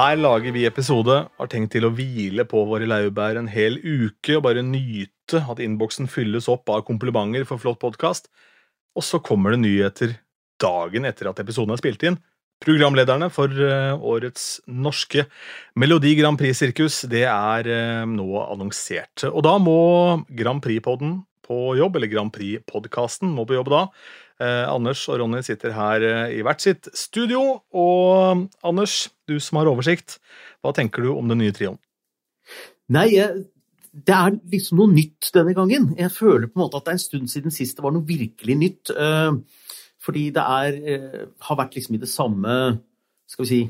Her lager vi episode, har tenkt til å hvile på våre laurbær en hel uke og bare nyte at innboksen fylles opp av komplimenter for flott podkast. Og så kommer det nyheter dagen etter at episoden er spilt inn. Programlederne for eh, årets norske Melodi Grand Prix-sirkus det er eh, nå annonsert. Og da må Grand Prix-podden på jobb, eller Grand Prix-podkasten må på jobb da. Eh, Anders og Ronny sitter her eh, i hvert sitt studio. Og Anders, du som har oversikt, hva tenker du om den nye trioen? Nei, det er liksom noe nytt denne gangen. Jeg føler på en måte at det er en stund siden sist det var noe virkelig nytt. Eh, fordi det er, eh, har vært liksom i det samme skal vi si,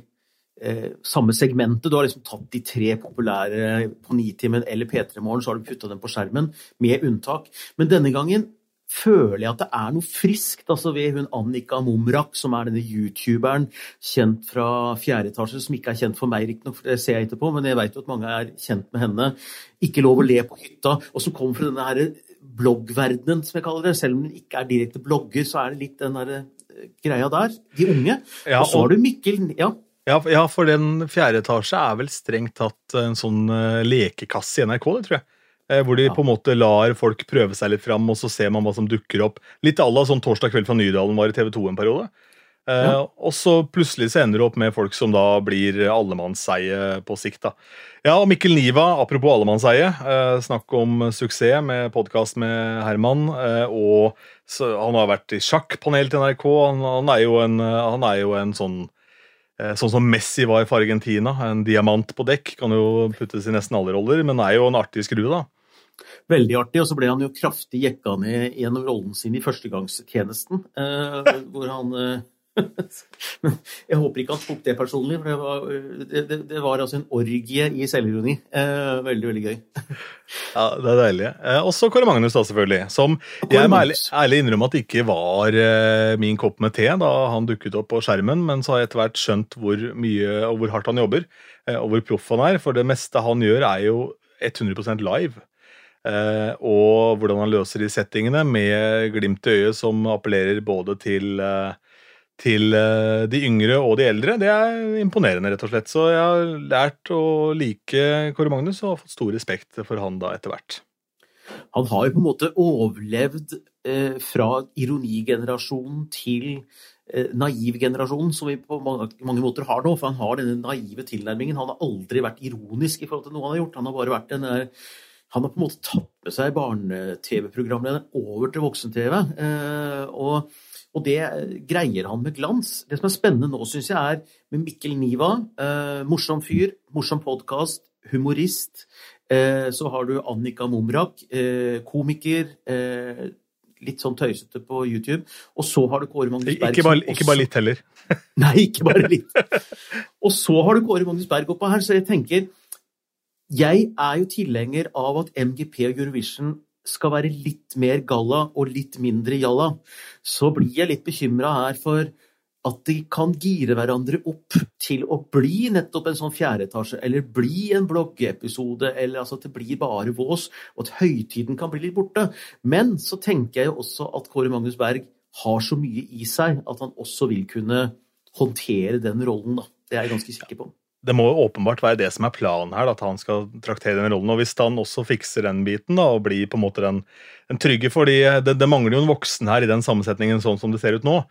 eh, samme segmentet. Du har liksom tatt de tre populære på Nitimen eller P3 Morgen, så har du putta dem på skjermen, med unntak. Men denne gangen føler jeg at det er noe friskt altså ved hun Annika Mumrak, som er denne youtuberen kjent fra fjerde etasje, som ikke er kjent for meg, riktignok, for det ser jeg etterpå, men jeg vet jo at mange er kjent med henne. Ikke lov å le på hytta, og som kommer fra denne her bloggverdenen, som jeg kaller det. Selv om hun ikke er direkte blogger, så er det litt den der eh, greia der. De unge. Ja, og så har du Mikkel ja. Ja, for den fjerde etasje er vel strengt tatt en sånn uh, lekekasse i NRK, det tror jeg. Eh, hvor de på en måte lar folk prøve seg litt fram, og så ser man hva som dukker opp. Litt à la sånn Torsdag kveld fra Nydalen var i TV 2 en periode. Eh, ja. og så plutselig så ender det opp med folk som da blir allemannseie på sikt. da. Ja, og Mikkel Niva, apropos allemannseie, eh, snakk om suksess med podkast med Herman. Eh, og så, Han har vært i sjakkpanel til NRK. Han, han, er jo en, han er jo en sånn Sånn som Messi var for Argentina. En diamant på dekk. Kan jo puttes i nesten alle roller, men er jo en artig skrue, da. Veldig artig. Og så ble han jo kraftig jekka ned gjennom rollen sin i førstegangstjenesten. Eh, hvor han eh, Jeg håper ikke han tok det personlig, for det var, det, det, det var altså en orgie i selvironi. Eh, veldig, veldig gøy. ja, det er deilig. Eh, også Kåre Magnus, da, selvfølgelig. Som jeg må ærlig, ærlig innrømme at det ikke var eh, min kopp med te da han dukket opp på skjermen, men så har jeg etter hvert skjønt hvor mye og hvor hardt han jobber, eh, og hvor proff han er. For det meste han gjør, er jo 100% live. Uh, og hvordan han løser de settingene med glimt i øyet som appellerer både til, uh, til uh, de yngre og de eldre. Det er imponerende, rett og slett. Så jeg har lært å like Kåre Magnus og har fått stor respekt for han da etter hvert. Han har jo på en måte overlevd fra ironigenerasjonen til naiv generasjon, som vi på mange, mange, måter har nå. For han har denne naive tilnærmingen. Han har aldri vært ironisk i forhold til noe han har gjort. Han har bare vært den der han har på en måte tatt med seg barne-TV-programlederen over til voksen-TV. Eh, og, og, det greier han med glans. Det som er spennende nå, syns jeg, er med Mikkel Niva. Eh, morsom fyr, morsom podkast, humorist. Eh, så har du Annika Mumrak, komiker. Litt sånn tøysete på YouTube. Og så har du Kåre Magnus Berg. Ikke bare, ikke bare litt heller. Nei, ikke bare litt. Og så har du Kåre Magnus Berg oppå her, så jeg tenker jeg er jo tilhenger av at MGP og Eurovision skal være litt mer galla og litt mindre jalla. Så blir jeg litt bekymra her for at de kan gire hverandre opp til å bli nettopp en sånn fjerdeetasje, eller bli en bloggepisode, eller altså at det blir bare vås, og at høytiden kan bli litt borte. Men så tenker jeg jo også at Kåre Magnus Berg har så mye i seg at han også vil kunne håndtere den rollen, da. Det er jeg ganske sikker på det må jo åpenbart være det som er planen her, at han skal traktere den rollen. og Hvis han også fikser den biten da, og blir på en måte den, den trygge fordi det, det, mangler jo en voksen her i den sammensetningen sånn som det ser ut nå.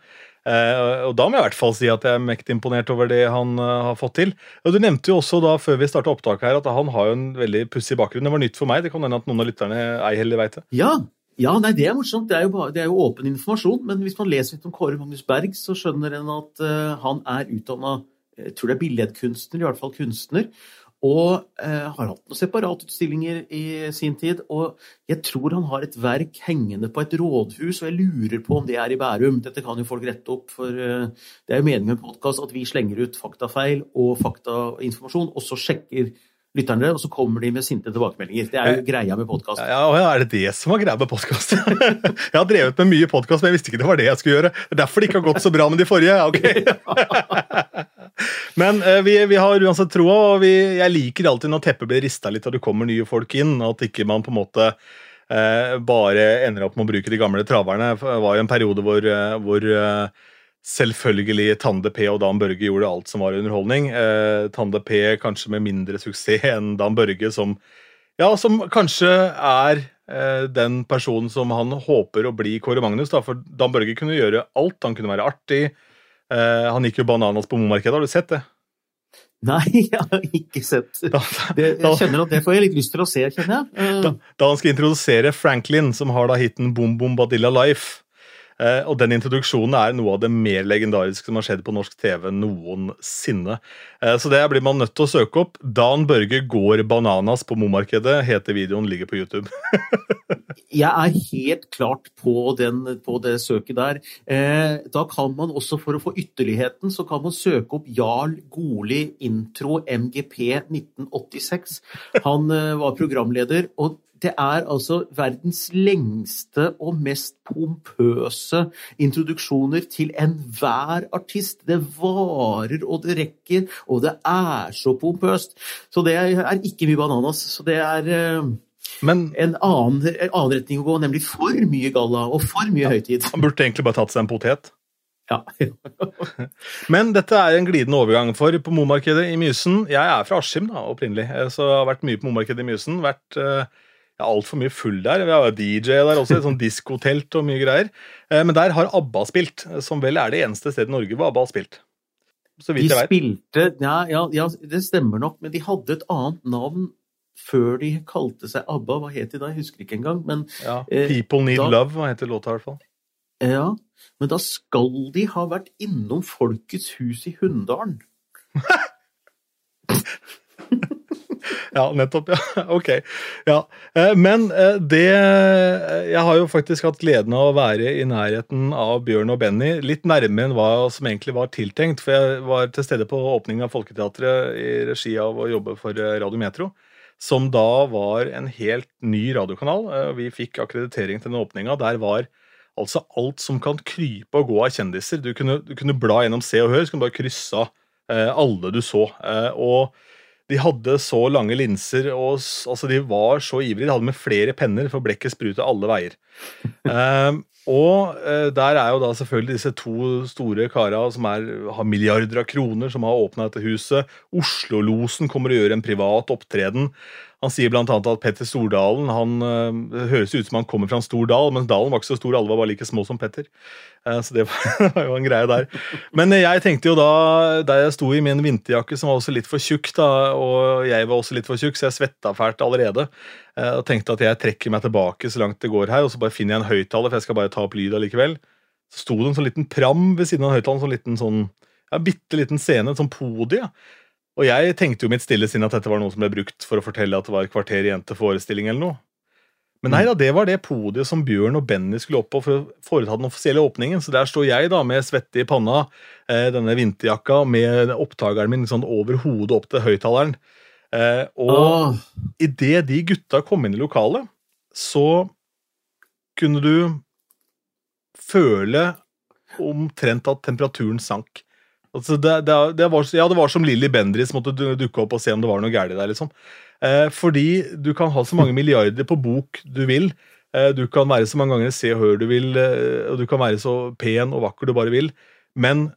Eh, og Da må jeg i hvert fall si at jeg er mektig imponert over det han uh, har fått til. Og Du nevnte jo også da før vi starta opptaket her at han har jo en veldig pussig bakgrunn. Det var nytt for meg. Det kan hende at noen av lytterne ei heller veit det. Ja, ja, nei, det er morsomt. Det er, jo, det er, jo åpen informasjon. Men hvis man leser litt om Kåre Magnus Berg, så skjønner en at uh, han er utdanna jeg tror det er billedkunstner, i hvert fall kunstner. Og eh, har hatt noen separatutstillinger i sin tid. Og jeg tror han har et verk hengende på et rådhus, og jeg lurer på om det er i Bærum. Dette kan jo folk rette opp, for eh, det er jo meningen med podkast at vi slenger ut faktafeil og faktainformasjon, og så sjekker lytterne, og så kommer de med sinte tilbakemeldinger. Det er jo greia med podkast. Ja, ja, er det det som var greia med podkast? jeg har drevet med mye podkast, men jeg visste ikke det var det jeg skulle gjøre. Det er derfor det ikke har gått så bra med de forrige. ok. men uh, vi, vi, har uansett troa, og vi, jeg liker alltid når teppet blir rista litt og det kommer nye folk inn, at ikke man på en måte eh, bare ender opp med å bruke de gamle traverne. Det var jo en periode hvor, uh, hvor Selvfølgelig Tande P og Dan Børge gjorde alt som var underholdning. Eh, Tande P kanskje med mindre suksess enn Dan Børge, som, ja, som kanskje er eh, den personen som han håper å bli Kåre Magnus. Da, for Dan Børge kunne gjøre alt. Han kunne være artig. Eh, han gikk jo bananas på Momarkedet, har du sett det? Nei, jeg har ikke sett det. Jeg kjenner at det får jeg litt lyst til å se, kjenner jeg. Da, da han skal introdusere Franklin, som har da hiten Bom Bom Badilla Life, og den introduksjonen er noe av det mer legendariske som har skjedd på norsk TV noensinne. Eh, så det blir man nødt til å søke opp. Dan Børge går bananas på Momarkedet, heter videoen, ligger på YouTube. Jeg er helt klart på, den, på det søket der. Eh, da kan man også, for å få ytterligheten, så kan man søke opp Jarl Goli intro MGP 1986. Han var programleder. og det er altså verdens lengste og mest pompøse introduksjoner til enhver artist. Det varer og det rekker, og det er så pompøst. Så det er ikke mye bananas. Så det er eh, Men, en, annen, en annen retning å gå, nemlig for mye galla og for mye ja, høytid. Han burde egentlig bare tatt seg en potet. Ja. Men dette er en glidende overgang. For på Momarkedet i Mysen Jeg er fra Askim da, opprinnelig, eh, så jeg har vært mye på Momarkedet i Mysen. vært... Uh, ja, altfor mye full der. Vi har DJ der også, et sånn diskotelt og mye greier. Eh, men der har ABBA spilt, som vel er det eneste stedet i Norge hvor ABBA har spilt. Så vidt de jeg vet. Spilte, ja, ja, ja, det stemmer nok, men de hadde et annet navn før de kalte seg ABBA. Hva het de da? Jeg husker ikke engang. Men, ja, eh, People Need da, Love, hva heter låta i hvert fall. Ja, men da skal de ha vært innom Folkets hus i Hunndalen. Ja, nettopp. ja, Ok. Ja. Eh, men eh, det Jeg har jo faktisk hatt gleden av å være i nærheten av Bjørn og Benny. Litt nærmere enn hva som egentlig var tiltenkt. For jeg var til stede på åpningen av Folketeatret i regi av å jobbe for eh, Radio Metro. Som da var en helt ny radiokanal. Vi fikk akkreditering til den åpninga. Der var altså alt som kan krype og gå av kjendiser. Du kunne, du kunne bla gjennom Se og Hør, så kunne du bare krysse av alle du så. Og de hadde så lange linser, og altså, de var så ivrige. De hadde med flere penner, for blekket sprutet alle veier. um, og uh, der er jo da selvfølgelig disse to store kara som er, har milliarder av kroner, som har åpna dette huset. Oslo-losen kommer og gjør en privat opptreden. Han sier bl.a. at Petter Stordalen han, øh, høres ut som han kommer fra en stor dal, men dalen var ikke så stor, alle var bare like små som Petter. Eh, så det var jo en greie der. Men jeg tenkte jo da, da jeg sto i min vinterjakke som var også litt for tjukk, da, og jeg var også litt for tjukk, så jeg svetta fælt allerede, eh, og tenkte at jeg trekker meg tilbake så langt det går her, og så bare finner jeg en høyttaler, for jeg skal bare ta opp lyd allikevel. Så sto det en sånn liten pram ved siden av høyttaleren, sånn liten sånn ja, bitte liten scene, et sånn podie. Og jeg tenkte jo mitt stille sinn at dette var noe som ble brukt for å fortelle at det var kvarter igjen til forestilling eller noe. Men nei da, det var det podiet som Bjørn og Benny skulle opp på for å foreta den offisielle åpningen. Så der står jeg da med svette i panna, eh, denne vinterjakka med opptakeren min sånn over hodet opp til høyttaleren. Eh, og oh. idet de gutta kom inn i lokalet, så kunne du føle omtrent at temperaturen sank. Altså det, det, det, var, ja, det var som Lilly Bendriss måtte dukke opp og se om det var noe galt der. liksom. Eh, fordi du kan ha så mange milliarder på bok du vil. Eh, du kan være så mange ganger Se og Hør du vil, eh, og du kan være så pen og vakker du bare vil. Men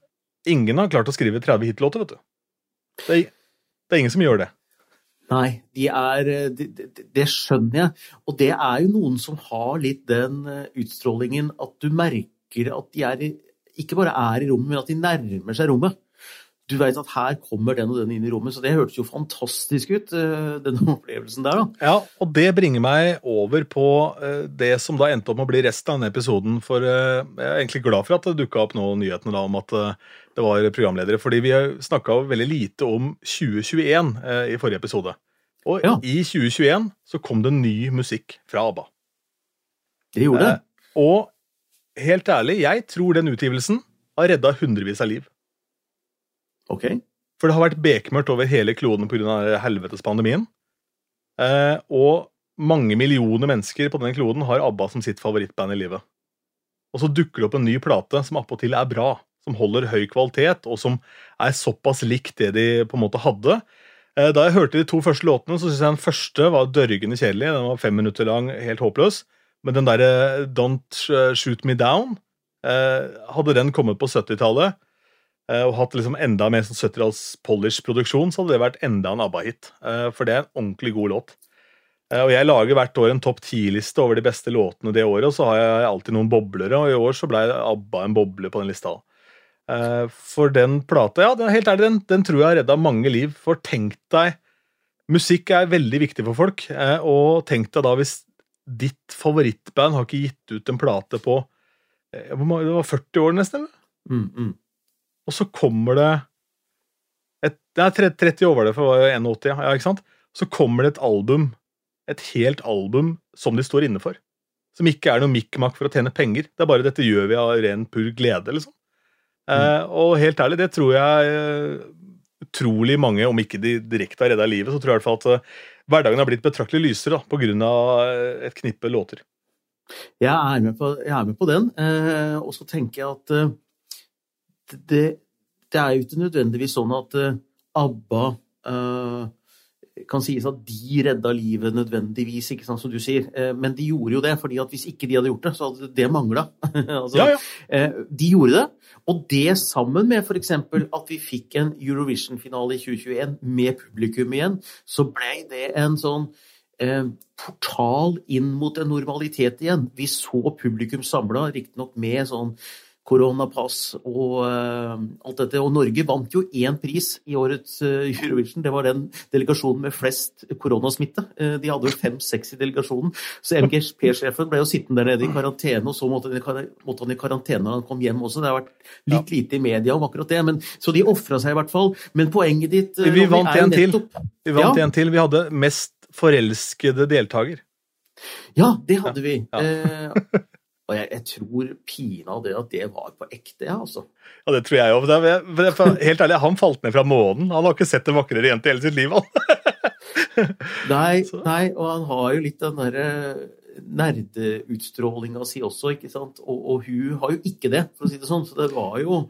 ingen har klart å skrive 30 hitlåter, vet du. Det er, det er, ingen som gjør det. Nei, de er, det, de, de skjønner jeg. Og det er jo noen som har litt den eh, utstrålingen at du merker at de er ikke bare er i rommet, men at de nærmer seg rommet. Du veit at her kommer den og den inn i rommet, så det hørtes jo fantastisk ut, eh, den opplevelsen der, da. Ja, og det bringer meg over på eh, det som da endte opp med å bli resten av denne episoden. For eh, jeg er egentlig glad for at det dukka opp nå nyhetene da om at det var programledere. Fordi vi snakka veldig lite om 2021 i forrige episode. Og ja. i 2021 så kom det ny musikk fra ABBA. Det gjorde det. Og helt ærlig, jeg tror den utgivelsen har redda hundrevis av liv. Ok. For det har vært bekmørkt over hele kloden pga. helvetes pandemien. Eh, og mange millioner mennesker på denne kloden har ABBA som sitt favorittband i livet. Og så dukker det opp en ny plate som appåtil er bra, som holder høy kvalitet, og som er såpass likt det de på en måte hadde. Eh, da jeg hørte de to første låtene, så syntes jeg den første var dørgende kjedelig. Den var fem minutter lang, helt håpløs. Men den derre Don't Shoot Me Down, Hadde den kommet på 70-tallet og hatt liksom enda mer sånn 70-talls polish-produksjon, så hadde det vært enda en ABBA-hit. For det er en ordentlig god låt. Og Jeg lager hvert år en topp ti-liste over de beste låtene det året, og så har jeg alltid noen boblere, og i år så ble ABBA en boble på den lista. For den plata, ja, helt ærlig, den, den tror jeg har redda mange liv. For tenk deg Musikk er veldig viktig for folk, og tenk deg da hvis ditt favorittband har ikke gitt ut en plate på Det var 40 år, nesten? Mm, mm. Og så kommer det et, Nei, 30 år var det, for det var 81, ja, ikke sant? Så kommer det et album et helt album som de står inne for. Som ikke er noe mikk-makk for å tjene penger. Det er bare 'dette gjør vi av ren pur glede', liksom. Mm. Eh, og helt ærlig, det tror jeg uh, utrolig mange, om ikke de direkte har redda livet, så tror jeg i hvert fall at uh, hverdagen har blitt betraktelig lysere da, pga. et knippe låter. Jeg er med på, er med på den, og så tenker jeg at det, det, er jo ikke nødvendigvis sånn at ABBA kan sies at de redda livet nødvendigvis, ikke sant, som du sier. Eh, men de gjorde jo det, fordi at hvis ikke de hadde gjort det, så hadde det mangla. altså, ja, ja. Eh, de gjorde det. Og det sammen med f.eks. at vi fikk en Eurovision-finale i 2021 med publikum igjen, så ble det en sånn eh, portal inn mot en normalitet igjen. Vi så publikum samla, riktignok med sånn koronapass og uh, alt dette. Og Norge vant jo én pris i årets uh, Eurovision. Det var den delegasjonen med flest koronasmitte. Uh, de hadde jo fem-seks i delegasjonen. Så MGP-sjefen ble jo sittende der nede i karantene, og så måtte, måtte, han i karantene når han kom hjem også. Det har vært litt lite i media om akkurat det. Men, så de ofra seg i hvert fall. Men poenget ditt Vi vant en til. Vi vant ja. en til. Vi hadde mest forelskede deltaker. Ja, det hadde vi. Ja. Og jeg, jeg tror pinadø at det var på ekte, ja, altså. Ja, det tror jeg òg. Helt ærlig, han falt ned fra månen. Han har ikke sett en vakrere jente i hele sitt liv, han. nei, nei, og han har jo litt den derre nerdeutstrålinga si også, ikke sant. Og, og, hun har jo ikke det, for å si det sånn. Så det var jo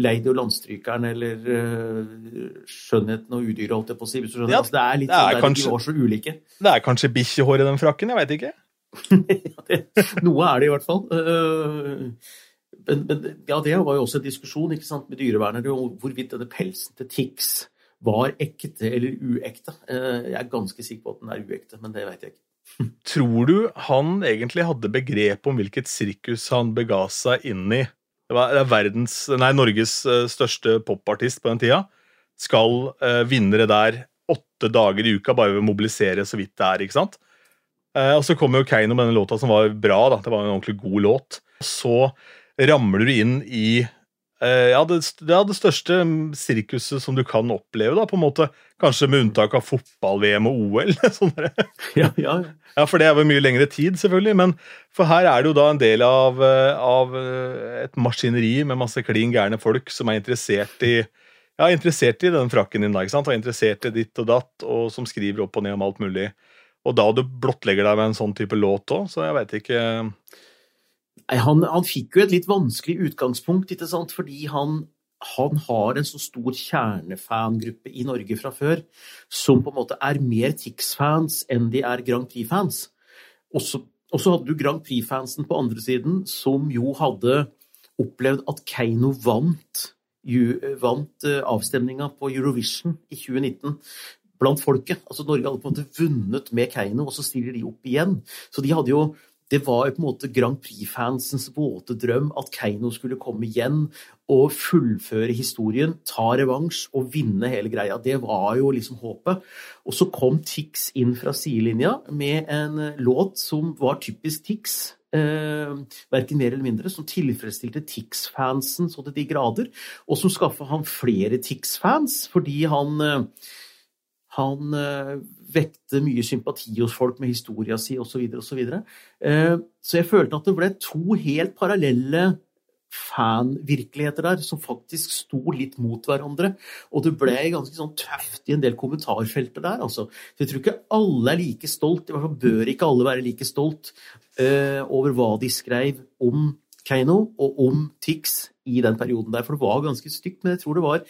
Lady og landstrykeren eller uh, Skjønnheten og udyret, holdt jeg på å si. Hvis du skjønner. Ja, altså, det er litt det er sånn kanskje, de var så ulike. Det er kanskje bikkjehår i den frakken, jeg veit ikke. Noe er det i hvert fall. Eh, men, men, ja, det var jo også en diskusjon ikke sant, med dyrevernere om hvorvidt denne pelsen til Tix var ekte eller uekte. Eh, jeg er ganske sikker på at den er uekte, men det vet jeg ikke. Tror du han egentlig hadde begrep om hvilket sirkus han bega seg inn i? Det var verdens, nei, Norges eh, største popartist på den tida. Skal vinnere der åtte dager i uka bare ved å mobilisere så vidt det er. ikke sant? Eh, og så kommer jo Keiino med denne låta som var bra. da, Det var en ordentlig god låt. Så ramler du inn i eh, ja, det, ja, det største sirkuset som du kan oppleve, da, på en måte. Kanskje med unntak av fotball-VM og OL. sånn ja, ja. ja, For det er vel mye lengre tid, selvfølgelig. Men for her er det jo da en del av, eh, av et maskineri med masse klin gærne folk som er interessert i ja, interessert i den frakken din, da, ikke sant? og interessert i ditt og datt, og som skriver opp og ned om alt mulig. Og da du blottlegger deg med en sånn type låt òg, så jeg veit ikke han, han, fikk jo et litt vanskelig utgangspunkt, ikke sant? fordi han, han har en så stor kjernefangruppe i Norge fra før, som på en måte er mer Tix-fans enn de er Grand Prix-fans. Og så hadde du Grand Prix-fansen på andre siden, som jo hadde opplevd at Keiino vant, vant eh, avstemninga på Eurovision i 2019 blant folket. Altså Norge hadde på en måte vunnet med Keiino, og så stiller de opp igjen. Så de hadde jo det var jo på en måte Grand Prix-fansens våte drøm at Keiino skulle komme igjen og fullføre historien, ta revansj og vinne hele greia. Det var jo liksom håpet. Og så kom Tix inn fra sidelinja med en låt som var typisk Tix. Eh, verken mer eller mindre, som tilfredsstilte Tix-fansen så til de grader, og som skaffa han flere Tix-fans fordi han eh, han eh, vekte mye sympati hos folk med historia si osv. Så, videre, og så, eh, så jeg følte at det ble to helt parallelle fanvirkeligheter der, som faktisk sto litt mot hverandre. Og det ble ganske sånn tøft i en del kommentarfelter der, altså. Så jeg tror ikke alle er like stolt, i hvert fall bør ikke alle være like stolt eh, over hva de skrev om Keiino og om Tix i den perioden der. For det var ganske stygt, men jeg tror det var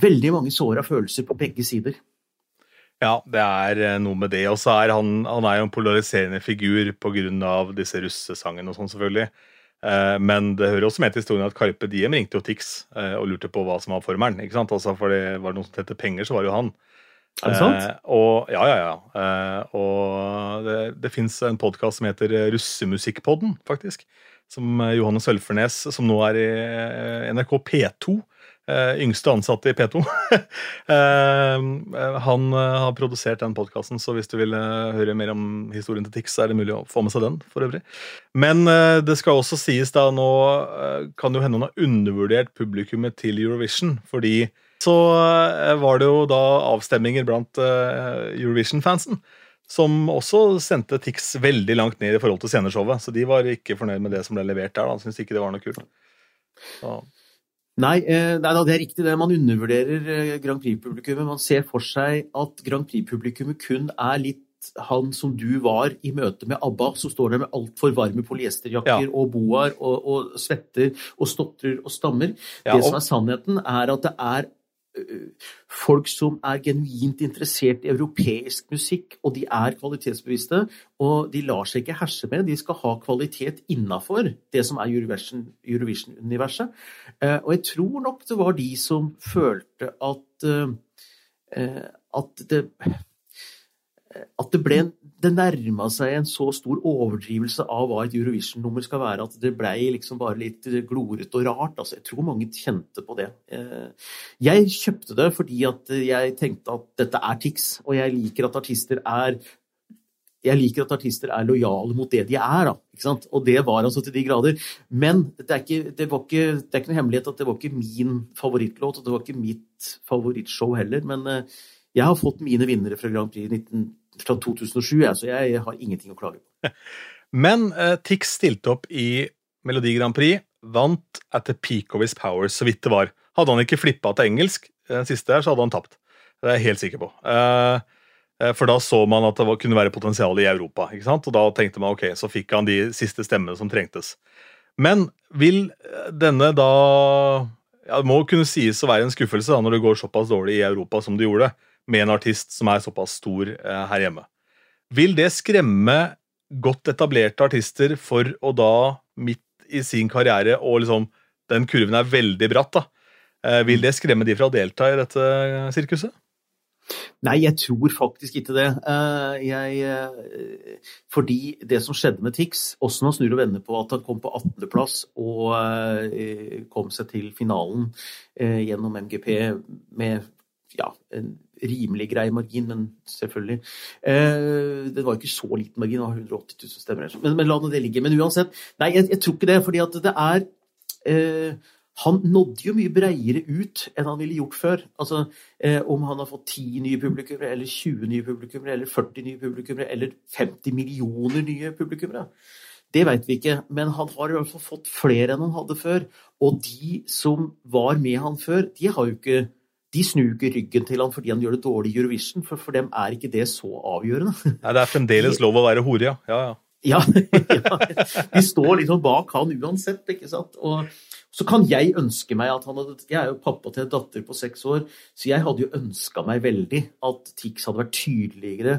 veldig mange såra følelser på begge sider. Ja, det er eh, noe med det. Og så er han, han er jo en polariserende figur pga. disse russesangene og sånn, selvfølgelig. Eh, men det hører også med til historien at Carpe Diem ringte jo Tix eh, og lurte på hva som var formelen. ikke sant? Altså, for det var noe som het penger, så var det jo han. Er det sant? Eh, og, ja, ja, ja. Eh, og det, det fins en podkast som heter Russemusikkpodden, faktisk. Som Johannes Sølfernes, som nå er i NRK P2. Eh, yngste ansatte i P2. Eh, han eh, har produsert den podkasten, så hvis du vil høre mer om historien til Tix, så er det mulig å få med seg den. for øvrig. Men det skal også sies da nå kan kan jo hende han har undervurdert publikummet til Eurovision. fordi så var det jo da avstemminger blant Eurovision-fansen. Som også sendte Tix veldig langt ned i forhold til sceneshowet. Så de var ikke fornøyd med det som ble levert der. da, Syns ikke det var noe kult. Så, Nei, eh, nei det er riktig det. Man undervurderer eh, Grand Prix-publikummet. Man ser for seg at Grand Prix-publikummet kun er litt han som du var i møte med ABBA, som står der med altfor varme polyesterjakker Ja. og boaer og, og svetter og stotrer og stammer. Ja, det som er sannheten, er at det er folk som er genuint interessert i europeisk musikk, og de er kvalitetsbevisste, og de lar seg ikke herse med. De skal ha kvalitet innafor det som er Eurovision- Eurovision-universet. Eh, og jeg tror nok det var de som følte at eh, eh, at det at det ble det nærma seg en så stor overdrivelse av hva et Eurovision-nummer skal være, at det ble liksom bare litt glorete og rart. Altså, jeg tror mange kjente på det. Eh, Jeg kjøpte det fordi at jeg tenkte at dette er Tix, og jeg liker at artister er jeg liker at artister er lojale mot det de er. Da, ikke sant? Og det var altså til de grader. Men det er, ikke, det, var ikke, det er ikke noe hemmelighet at det var ikke min favorittlåt, og det var ikke mitt favorittshow heller. Men eh, jeg har fått mine vinnere fra Grand Prix 19, fra 2007, jeg, så jeg har ingenting å klage på. Men eh, Tix stilte opp i Melodi Grand Prix, vant at the peak of his power, så vidt det var. Hadde han ikke flippa til engelsk, den siste her, så hadde han tapt. Det er jeg helt sikker på. Eh, eh, for da så man at det var, kunne være potensial i Europa. ikke sant? Og da tenkte man ok, så fikk han de siste stemmene som trengtes. Men vil eh, denne da ja, Det må kunne sies å være en skuffelse da, når det går såpass dårlig i Europa som det gjorde, med en artist som er såpass stor eh, her hjemme. Vil det skremme godt etablerte artister for å da, midt i sin karriere, og liksom den kurven er veldig bratt, da, eh, vil det skremme de fra å delta i dette sirkuset? Nei, jeg tror faktisk ikke det. Eh, Jeg, eh, fordi det som skjedde med Tix, også når han snur og vender på at han kom på 18.-plass og eh, kom seg til finalen eh, gjennom MGP med ja, en rimelig grei margin, men selvfølgelig. Eh, Det var jo ikke så liten margin, det var 180 000 stemmer. Men, men la nå det ligge. Men uansett, nei, jeg, jeg tror ikke det, fordi at det er eh, han nådde jo mye breiere ut enn han ville gjort før. Altså, eh, Om han har fått 10 nye publikummere, eller 20 nye publikummere, eller 40 nye publikummere, eller 50 millioner nye publikummere. Det veit vi ikke, men han har i hvert fall fått flere enn han hadde før. Og de som var med han før, de har jo ikke de snur ikke ryggen til han fordi han gjør det dårlig i Eurovision, for for dem er ikke det så avgjørende. Nei, Det er fremdeles lov å være hore, ja. ja, ja. Ja, ja. De står liksom bak han uansett, ikke sant. Og så kan jeg ønske meg at han hadde Jeg er jo pappa til en datter på seks år, så jeg hadde jo ønska meg veldig at Tix hadde vært tydeligere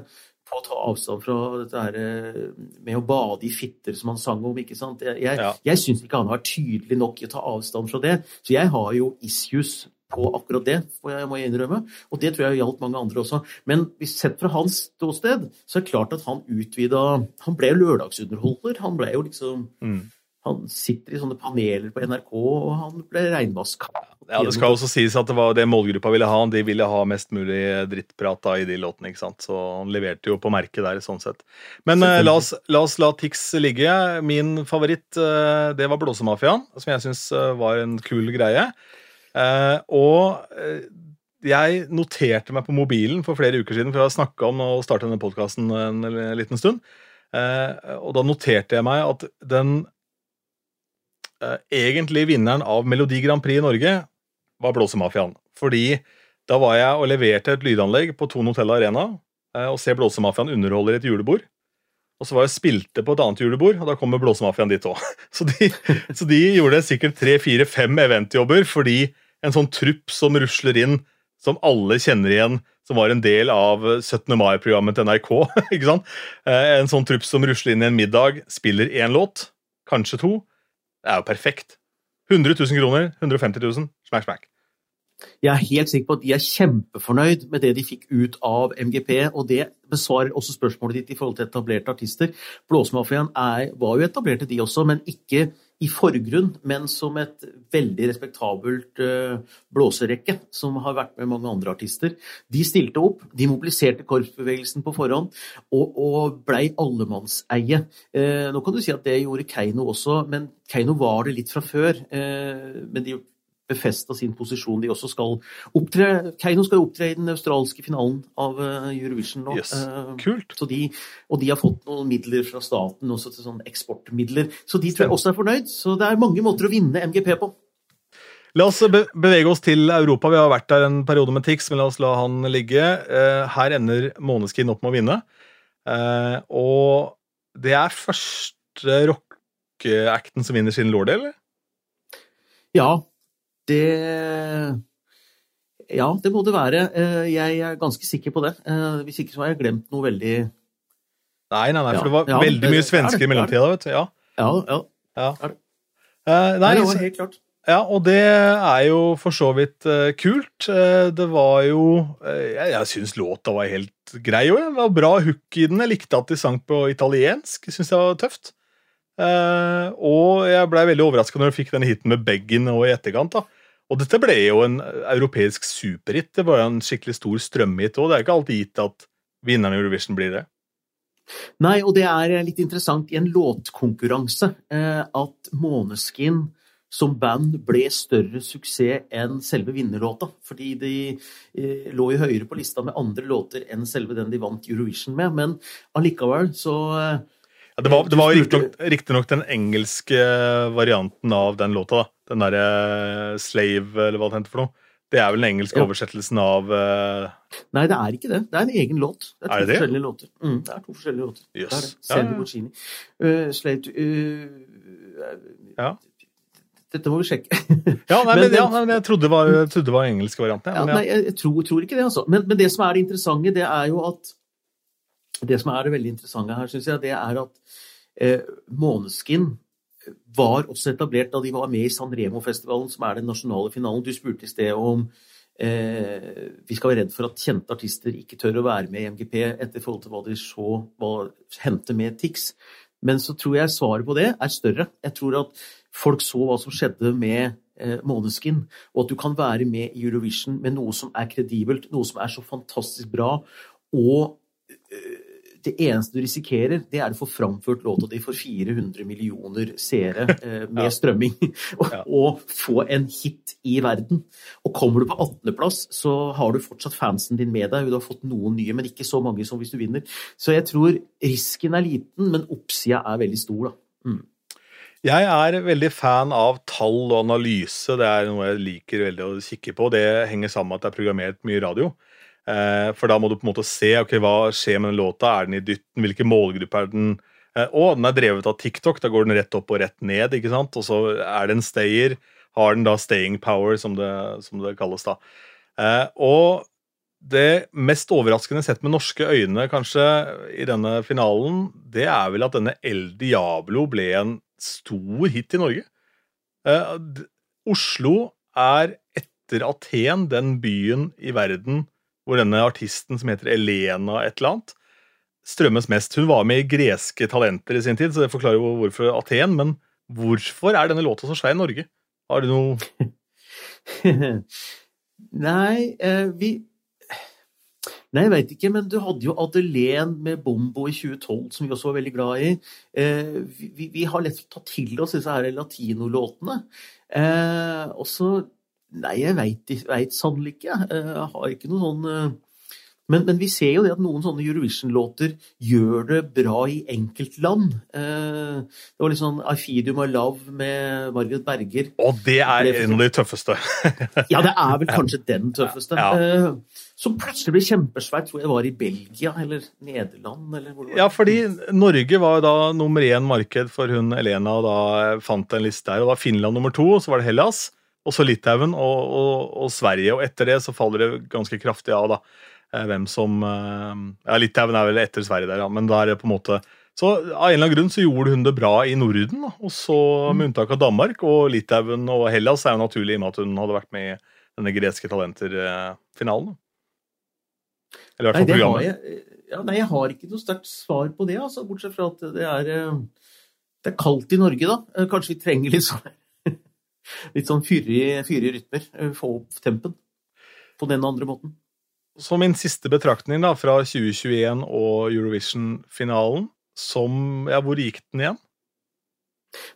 på å ta avstand fra dette her eh, med å bade i fitter som han sang om, ikke sant. Jeg, jeg, Ja. syns ikke han har vært tydelig nok i å ta avstand fra det, så jeg har jo issues på akkurat det, må jeg må innrømme. Og det tror jeg gjaldt mange andre også. Men sett fra hans ståsted, så er det klart at han utvida Han ble lørdagsunderholder. Han ble jo liksom Mm. Han sitter i sånne paneler på NRK, og han ble regnvaska. Ja, Det skal også sies at det var det målgruppa ville ha. De ville ha mest mulig drittprat da i de låtene. ikke sant? Så han leverte jo på merket der, sånn sett. Men eh, la, oss, la oss la Tix ligge. Min favoritt eh, det var Blåsemafiaen, som jeg syns eh, var en kul greie. Eh, og eh, jeg noterte meg på mobilen for flere uker siden, for jeg har snakka om å starte denne podkasten en, en liten stund. Eh, og da noterte jeg meg at den egentlige vinneren av Melodi Grand Prix i Norge var Blåsemafiaen. Fordi da var jeg og leverte et lydanlegg på Thon Hotell Arena og ser Blåsemafiaen underholder et julebord. Og så var jeg spilte på et annet julebord, og da kommer Blåsemafiaen dit òg. Så, så de gjorde sikkert tre, fire, fem eventjobber fordi en sånn trupp som rusler inn, som alle kjenner igjen, som var en del av 17. mai-programmet til NRK. ikke sant? Eh, En sånn trupp som rusler inn i en middag, spiller én låt, kanskje to, Det er jo perfekt. 100 000 kroner, 150 000, smack, smack. Jeg er helt sikker på at de er kjempefornøyd med det de fikk ut av MGP, og det besvarer også spørsmålet ditt i forhold til etablerte artister. Blåsmafiaen var jo etablerte, de også, men ikke i forgrunn, men som et veldig respektabelt uh, blåserekke som har vært med mange andre artister. De stilte opp, de mobiliserte korpsbevegelsen på forhånd og, og blei allemannseie. Uh, nå kan du si at det gjorde Keiino også, men Keiino var det litt fra før. Uh, men de befesta sin posisjon. De også skal opptre, Keiino skal opptre i den australske finalen av eh, Eurovision nå. Yes. Kult. De, og de har fått noen midler fra staten også til sånn eksportmidler. Så de tror jeg også er fornøyd. Så det er mange måter å vinne MGP på. La oss bevege oss til Europa. Vi har vært der en periode med Tix, men la oss la han ligge. Eh, her ender Måneskin opp med å vinne. Eh, og det er første rockeacten som vinner sin Lorde, eller? Ja, det Ja, det må det være. Eh, jeg er ganske sikker på det. Eh, hvis ikke så har jeg glemt noe veldig Nei, nei, nei, for det var ja, veldig mye svensker i mellomtida, vet du. Ja, ja. ja. ja. Uh, nei, det var helt klart. Ja, og det er jo for så vidt uh, kult. Uh, det var jo Jeg, jeg syns låta var helt grei òg. Det var bra hook i den. Jeg likte at de sang på italiensk. Syns det var tøft. Uh, og jeg blei veldig overraska når jeg fikk denne hiten med Beggin og i etterkant. da. Og dette ble jo en europeisk superhit. Det var jo en skikkelig stor strømhit òg. Det er ikke alltid gitt at vinneren i Eurovision blir det. Nei, og det er litt interessant i en låtkonkurranse uh, at Måneskin som band ble større suksess enn selve vinnerlåta. Fordi de eh, lå jo høyere på lista med andre låter enn selve den de vant Eurovision med. Men allikevel så eh, ja, det var, det var riktignok den engelske varianten av den låta. da. Den derre uh, Slave, eller hva det heter for noe. Det er vel den engelske ja. oversettelsen av uh... Nei, det er ikke det. Det er en egen låt. Det er to er det forskjellige det? låter. Mm, det er to forskjellige låter. Yes. Det er det. Ja, uh, slave to ja. Dette må vi sjekke. ja, nei, men, men, ja, men jeg trodde det var, trodde det var engelske varianten. Ja, nei, jeg tror, tror, ikke det, altså. Men, men, det som er det interessante, det er jo at Det som er det veldig interessante her, syns jeg, det er at Eh, Måneskin var også etablert da de var med i San Remo-festivalen, som er den nasjonale finalen. Du spurte i sted om eh, vi skal være redd for at kjente artister ikke tør å være med i MGP etter forhold til hva de så hva hendte med Tix. Men så tror jeg svaret på det er større. Jeg tror at folk så hva som skjedde med eh, Måneskin, og at du kan være med i Eurovision med noe som er kredibelt, noe som er så fantastisk bra, og eh, det eneste du risikerer, det er å få framført låta di for 400 millioner seere eh, med ja. strømming, og, ja. og, få en hit i verden. Og kommer du på 18.-plass, så har du fortsatt fansen din med deg. Du har fått noen nye, men ikke så mange som hvis du vinner. Så jeg tror risken er liten, men oppsida er veldig stor, da. Mm. Jeg er veldig fan av tall og analyse. Det er noe jeg liker veldig å kikke på. Det henger sammen med at det er programmert mye radio. Eh, for da må du på en måte se ok, hva skjer med den låta. Er den i dytten? Hvilken målgruppe er den? Eh, og den er drevet av TikTok. Da går den rett opp og rett ned. ikke sant? Og så er det en stayer. Har den da staying power, som det, som det kalles. da. Eh, og det mest overraskende sett med norske øyne kanskje i denne finalen, det er vel at denne El Diablo ble en stor hit i Norge. Oslo er etter Aten den byen i verden hvor denne artisten som heter Elena et eller annet, strømmes mest. Hun var med i Greske talenter i sin tid, så det forklarer jo hvorfor Aten. Men hvorfor er denne låta så svær i Norge? Har du noe Nei, eh, vi Nei, jeg veit ikke, men du hadde jo Adelén med Bombo i 2012, som vi også var veldig glad i. Eh, vi, vi, har lett tatt til oss disse her latinolåtene. Eh, og så Nei, jeg veit sannelig ikke. Jeg har ikke noe sånn eh, men, men, vi ser jo det at noen sånne Eurovision-låter gjør det bra i enkeltland. Eh, det var litt sånn I You My Love med Margaret Berger. Og det er en av de tøffeste. ja, det er vel kanskje den tøffeste. Ja. Eh, som plutselig ble kjempesvært. Tror jeg var i Belgia eller Nederland. Eller hvor det var. Ja, fordi Norge var da nummer én marked for hun Elena, og da fant en liste der. Og da Finland nummer to, og så var det Hellas og så Litauen og, og, og, Sverige. Og etter det så faller det ganske kraftig av, da. Eh, hvem som eh, Ja, Litauen er vel etter Sverige der, ja. Men da er det på en måte Så av en eller annen grunn så gjorde hun det bra i Norden, da. og så Mm. med unntak av Danmark og Litauen og Hellas er jo naturlig i og med at hun hadde vært med i denne greske talenter-finalen. Eller i hvert fall programmet. jeg, ja, nei, jeg har ikke noe sterkt svar på det, altså, bortsett fra at det er, eh, det er kaldt i Norge, da. Kanskje vi trenger litt sånn, litt sånn fyrig, fyrig rytmer. eh, Få opp tempen på den andre måten. Så min siste betraktning da, fra 2021 og Eurovision-finalen som Ja, hvor gikk den igjen?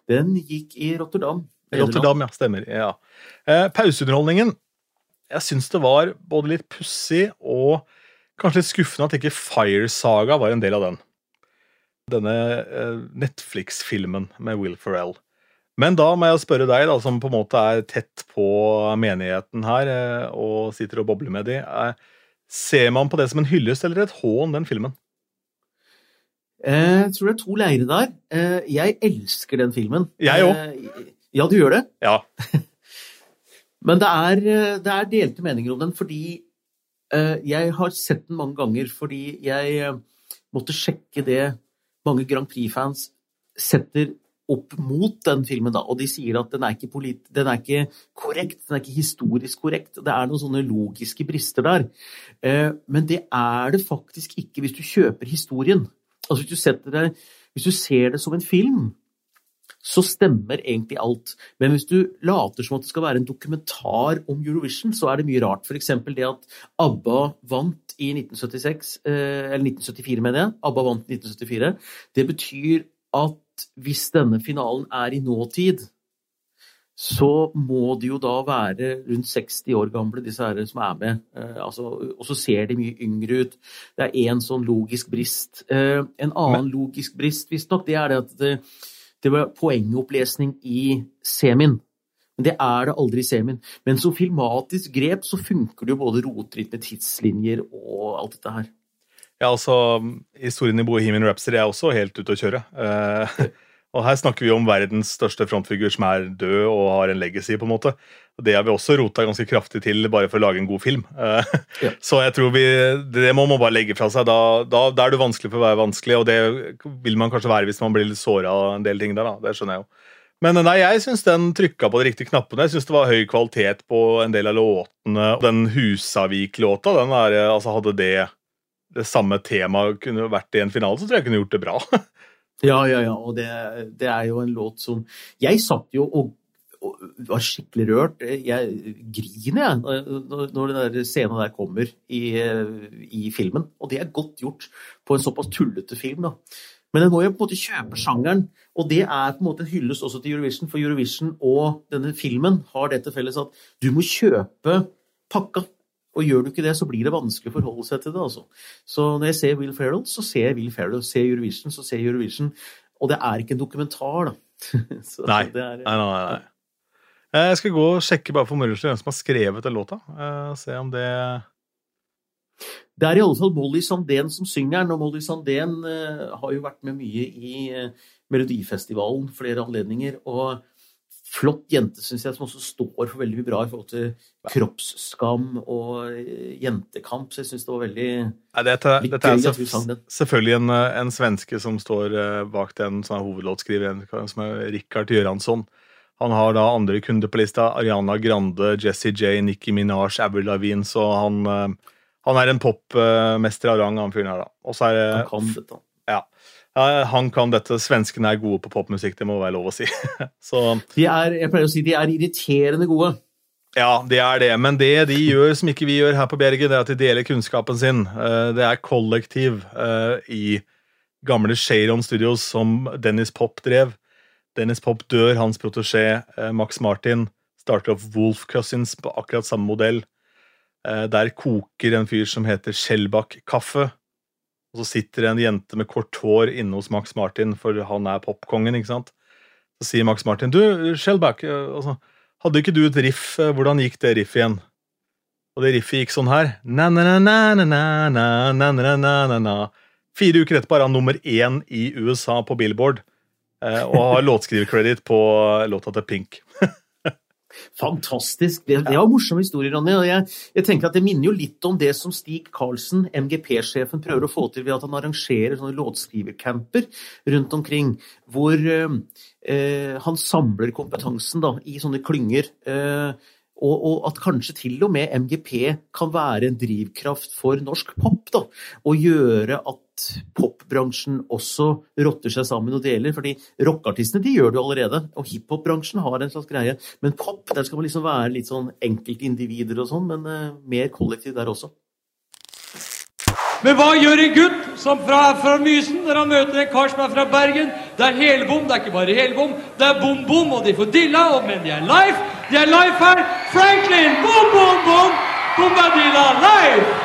Den gikk i Rotterdam. Rotterdam, ja. Stemmer. ja. Eh, pauseunderholdningen. Jeg syns det var både litt pussig og kanskje litt skuffende at ikke Fire Saga var en del av den. Denne eh, Netflix-filmen med Will Ferrell. Men da må jeg spørre deg, da, som på en måte er tett på menigheten her eh, og sitter og bobler med de. Eh, ser man på det som en hyllest eller et hån, den filmen? Eh, Jeg tror det er to leirer der. Jeg elsker den filmen. Jeg òg. Ja, du gjør det? Ja. Men det er, det er delte meninger om den, fordi jeg har sett den mange ganger fordi jeg måtte sjekke det mange Grand Prix-fans setter opp mot den filmen, da, og de sier at den er, ikke polit den er ikke korrekt, den er ikke historisk korrekt. Det er noen sånne logiske brister der. Eh, Men det er det faktisk ikke hvis du kjøper historien. Altså hvis du, setter hvis du ser det som en film, så stemmer egentlig alt. Men hvis du later som at det skal være en dokumentar om Eurovision, så er det mye rart. F.eks. det at ABBA vant i 1976, eh, eller 1974, mener jeg. ABBA vant i 1974. Det betyr at hvis denne finalen er i nåtid, så må de jo da være rundt 60 år gamle, disse her som er med. Eh, altså, og så ser de mye yngre ut. Det er én sånn logisk brist. Eh, en annen logisk brist, visstnok, det er det at det, det var poengopplesning i semien. Men det er det aldri i semien. Men som filmatisk grep så funker det jo både rotritt med tidslinjer og alt dette her. Ja, altså, Historien i Bohemian Rhapsody er også helt ute å kjøre. Eh, og Her snakker vi om verdens største frontfigur som er død og har en legacy. på en måte. Det har vi også rota ganske kraftig til bare for å lage en god film. Eh, Ja. Så jeg tror vi, det må man bare legge fra seg. Da, da, da er det vanskelig for å være vanskelig, og det vil man kanskje være hvis man blir litt såra av en del ting der. da, det skjønner jeg jo. Men nei, jeg syns den trykka på de riktige knappene. Jeg syns det var høy kvalitet på en del av låtene. Den Husavik-låta, den der, altså hadde det det samme temaet kunne vært i en finale, så tror jeg jeg kunne gjort det bra. Ja, ja, ja. Og det, det er jo en låt som Jeg satt jo og, var skikkelig rørt. Jeg griner, jeg, når den der scenen der kommer i, i filmen. Og det er godt gjort på en såpass tullete film, da. Men den må jo på en måte kjøpe sjangeren, og det er på en måte en hyllest også til Eurovision. For Eurovision og denne filmen har det til felles at du må kjøpe pakka. Og gjør du ikke det, så blir det vanskelig å forholde seg til det. altså. Så når jeg ser Will Ferrell, så ser jeg Will Ferrell. Ser Eurovision, så ser Eurovision. Og det er ikke en dokumentar, da. så Nei. Det er, Nei, nei, nei. Eh, Jeg skal gå og sjekke bare for moro skyld hvem som har skrevet den låta. Eh, Se om det det er i alle fall Molly Sandén som synger den, og Molly Sandén uh, har jo vært med mye i uh, Melodifestivalen flere anledninger. og flott jente, syns jeg, som også står for veldig mye bra i forhold til kroppsskam og eh, jentekamp. Så jeg syns det var veldig Nei, dette, Litt dette er gøy at sang den. selvfølgelig en, eh, en svenske som står eh, bak den, som er hovedlåtskriver, som er Rikard Göransson. Han har da andre kunder på lista. Ariana Grande, Jessie J, Nicki Minaj, Avril Lavigne. Så han, han er en popmester av rang, han fyren her, da. Og så er det. Ja. Han kan dette. Svenskene er gode på popmusikk, det må være lov å si. Så De er, jeg pleier å si de er irriterende gode. ja, det er det. Men det de gjør som ikke vi gjør her på Berget, det er at de deler kunnskapen sin. Eh, Det er kollektiv eh, i gamle Sharon Studios som Dennis Pop drev. Dennis Pop dør, hans protesjé eh, Max Martin starter opp Wolf Cousins på akkurat samme modell. Der koker en fyr som heter Skjellbakk kaffe. Og så sitter det en jente med kort hår inne hos Max Martin, for han er popkongen, ikke sant. Så sier Max Martin du, Shellback, eh, altså, hadde ikke du et riff? eh, Hvordan gikk det riffet igjen? Og det riffet gikk sånn her. Na-na-na-na-na-na-na-na-na-na. Fire uker etterpå er han nummer én i USA på Billboard. eh, Og har låtskriverkreditt på låta til Pink. Fantastisk. Det, det var morsomme historier, Ronny. og jeg, jeg, tenker at Det minner jo litt om det som Stig Karlsen, MGP-sjefen, prøver å få til ved at han arrangerer sånne låtskrivercamper rundt omkring, hvor eh, eh, han samler kompetansen da, i sånne klynger. Eh, og, og, at kanskje til og med MGP kan være en drivkraft for norsk pop. da, Og gjøre at popbransjen også rotter seg sammen og deler. fordi rockeartistene de gjør det jo allerede, og hiphopbransjen har en slags greie. Men pop der skal man liksom være litt sånn enkeltindivider og sånn, men uh, mer kollektiv der også. Men hva gjør en gutt som fra, fra Mysen når han møter en kar som er fra Bergen? Det er helbom, det er ikke bare helbom, det er bom-bom, og de får dilla, og, men de er live. De er live her. Franklin, bom, bom, bom, bombadilla live!